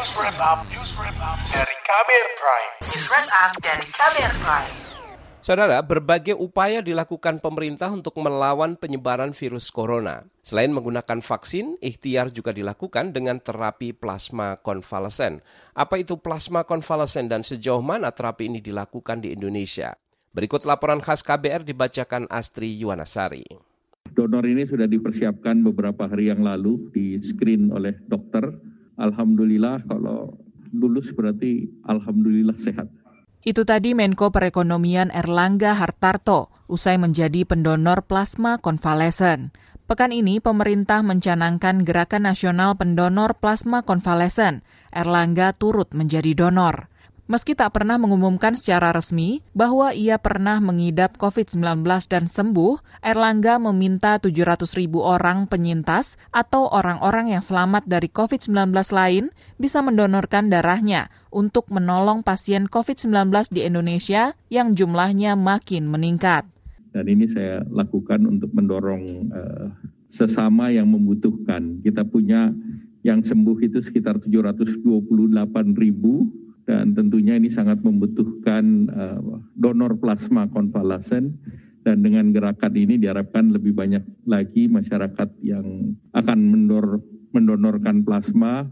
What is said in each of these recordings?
News Wrap Up, News Wrap Up dari Kamer Prime. News Wrap Up dari Kamer Prime. Saudara, berbagai upaya dilakukan pemerintah untuk melawan penyebaran virus corona. Selain menggunakan vaksin, ikhtiar juga dilakukan dengan terapi plasma konvalesen. Apa itu plasma konvalesen dan sejauh mana terapi ini dilakukan di Indonesia? Berikut laporan khas KBR dibacakan Astri Yuwanasari. Donor ini sudah dipersiapkan beberapa hari yang lalu, di screen oleh dokter. Alhamdulillah kalau lulus berarti alhamdulillah sehat. Itu tadi Menko Perekonomian Erlangga Hartarto usai menjadi pendonor plasma konvalesen. Pekan ini pemerintah mencanangkan Gerakan Nasional Pendonor Plasma Konvalesen. Erlangga turut menjadi donor. Meski tak pernah mengumumkan secara resmi bahwa ia pernah mengidap COVID-19 dan sembuh, Erlangga meminta 700 ribu orang penyintas atau orang-orang yang selamat dari COVID-19 lain bisa mendonorkan darahnya untuk menolong pasien COVID-19 di Indonesia yang jumlahnya makin meningkat. Dan ini saya lakukan untuk mendorong uh, sesama yang membutuhkan. Kita punya yang sembuh itu sekitar 728 ribu dan tentunya ini sangat membutuhkan uh, donor plasma konvalesen dan dengan gerakan ini diharapkan lebih banyak lagi masyarakat yang akan mendor, mendonorkan plasma.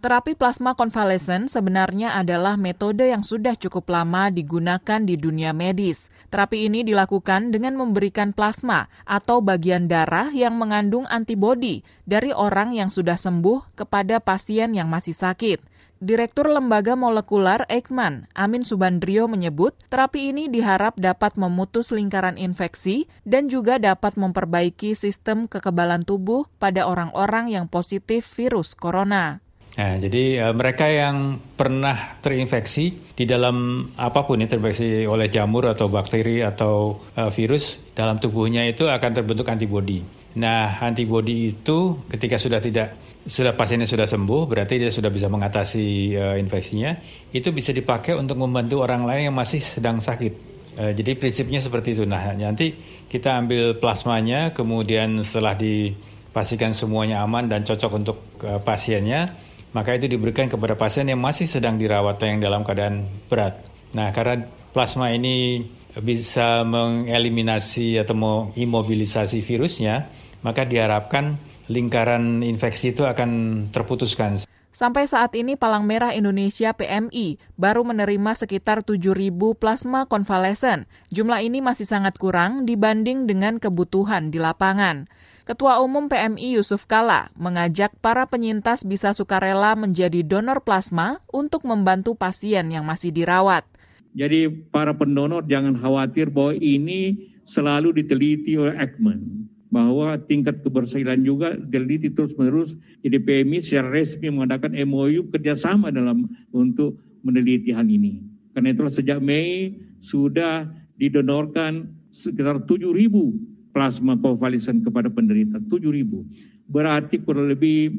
Terapi plasma konvalesen sebenarnya adalah metode yang sudah cukup lama digunakan di dunia medis. Terapi ini dilakukan dengan memberikan plasma atau bagian darah yang mengandung antibodi dari orang yang sudah sembuh kepada pasien yang masih sakit. Direktur Lembaga Molekular Eijkman, Amin Subandrio menyebut, terapi ini diharap dapat memutus lingkaran infeksi dan juga dapat memperbaiki sistem kekebalan tubuh pada orang-orang yang positif virus corona. Nah, jadi uh, mereka yang pernah terinfeksi di dalam apa pun ya terinfeksi oleh jamur atau bakteri atau uh, virus dalam tubuhnya itu akan terbentuk antibodi. Nah, antibodi itu ketika sudah tidak sudah pasiennya sudah sembuh, berarti dia sudah bisa mengatasi uh, infeksinya. Itu bisa dipakai untuk membantu orang lain yang masih sedang sakit. Uh, jadi prinsipnya seperti itu. Nah, nanti kita ambil plasmanya, kemudian setelah dipastikan semuanya aman dan cocok untuk uh, pasiennya, maka itu diberikan kepada pasien yang masih sedang dirawat atau yang dalam keadaan berat. Nah, karena plasma ini bisa mengeliminasi atau mengimobilisasi virusnya, maka diharapkan lingkaran infeksi itu akan terputuskan. Sampai saat ini Palang Merah Indonesia PMI baru menerima sekitar 7.000 plasma konvalesen. Jumlah ini masih sangat kurang dibanding dengan kebutuhan di lapangan. Ketua Umum PMI Yusuf Kala mengajak para penyintas bisa sukarela menjadi donor plasma untuk membantu pasien yang masih dirawat. Jadi para pendonor jangan khawatir bahwa ini selalu diteliti oleh Ekman bahwa tingkat keberhasilan juga teliti terus-menerus. Jadi PMI secara resmi mengadakan MOU kerjasama dalam untuk meneliti hal ini. Karena itulah sejak Mei sudah didonorkan sekitar 7 ribu plasma konvalesen kepada penderita. 7 ribu. Berarti kurang lebih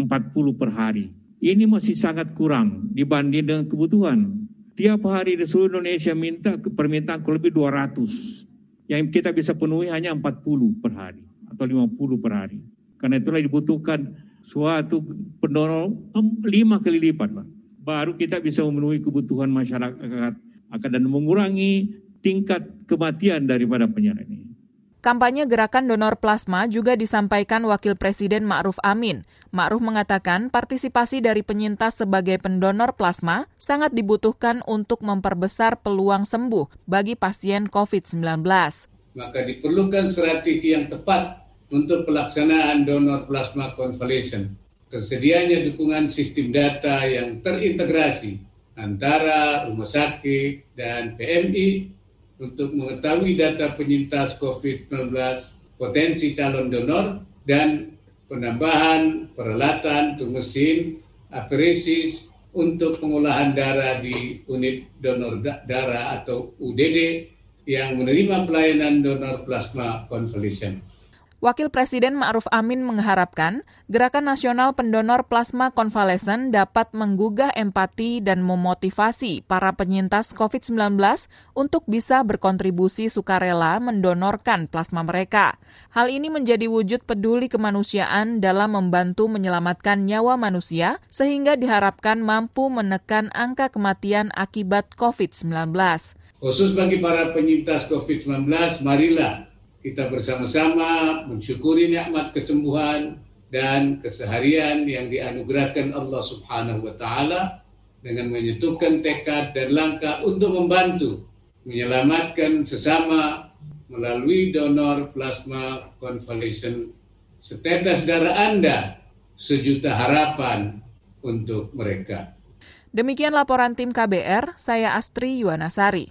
40 per hari. Ini masih sangat kurang dibanding dengan kebutuhan. Tiap hari di seluruh Indonesia minta permintaan kurang lebih 200 yang kita bisa penuhi hanya 40 per hari atau 50 per hari. Karena itulah dibutuhkan suatu pendonor lima kali lipat, Pak. Baru kita bisa memenuhi kebutuhan masyarakat akan dan mengurangi tingkat kematian daripada penyakit ini. Kampanye gerakan donor plasma juga disampaikan Wakil Presiden Ma'ruf Amin. Ma'ruf mengatakan partisipasi dari penyintas sebagai pendonor plasma sangat dibutuhkan untuk memperbesar peluang sembuh bagi pasien COVID-19. Maka diperlukan strategi yang tepat untuk pelaksanaan donor plasma convalescent. Tersedianya dukungan sistem data yang terintegrasi antara rumah sakit dan PMI untuk mengetahui data penyintas COVID-19, potensi calon donor, dan penambahan peralatan mesin apresis untuk pengolahan darah di unit donor darah atau UDD yang menerima pelayanan donor plasma convalescent. Wakil Presiden Ma'ruf Amin mengharapkan Gerakan Nasional Pendonor Plasma Konvalesen dapat menggugah empati dan memotivasi para penyintas COVID-19 untuk bisa berkontribusi sukarela mendonorkan plasma mereka. Hal ini menjadi wujud peduli kemanusiaan dalam membantu menyelamatkan nyawa manusia sehingga diharapkan mampu menekan angka kematian akibat COVID-19. Khusus bagi para penyintas COVID-19, marilah kita bersama-sama mensyukuri nikmat kesembuhan dan keseharian yang dianugerahkan Allah Subhanahu wa taala dengan menyatukan tekad dan langkah untuk membantu menyelamatkan sesama melalui donor plasma convalescent setetes darah Anda sejuta harapan untuk mereka. Demikian laporan tim KBR, saya Astri Yuwanasari.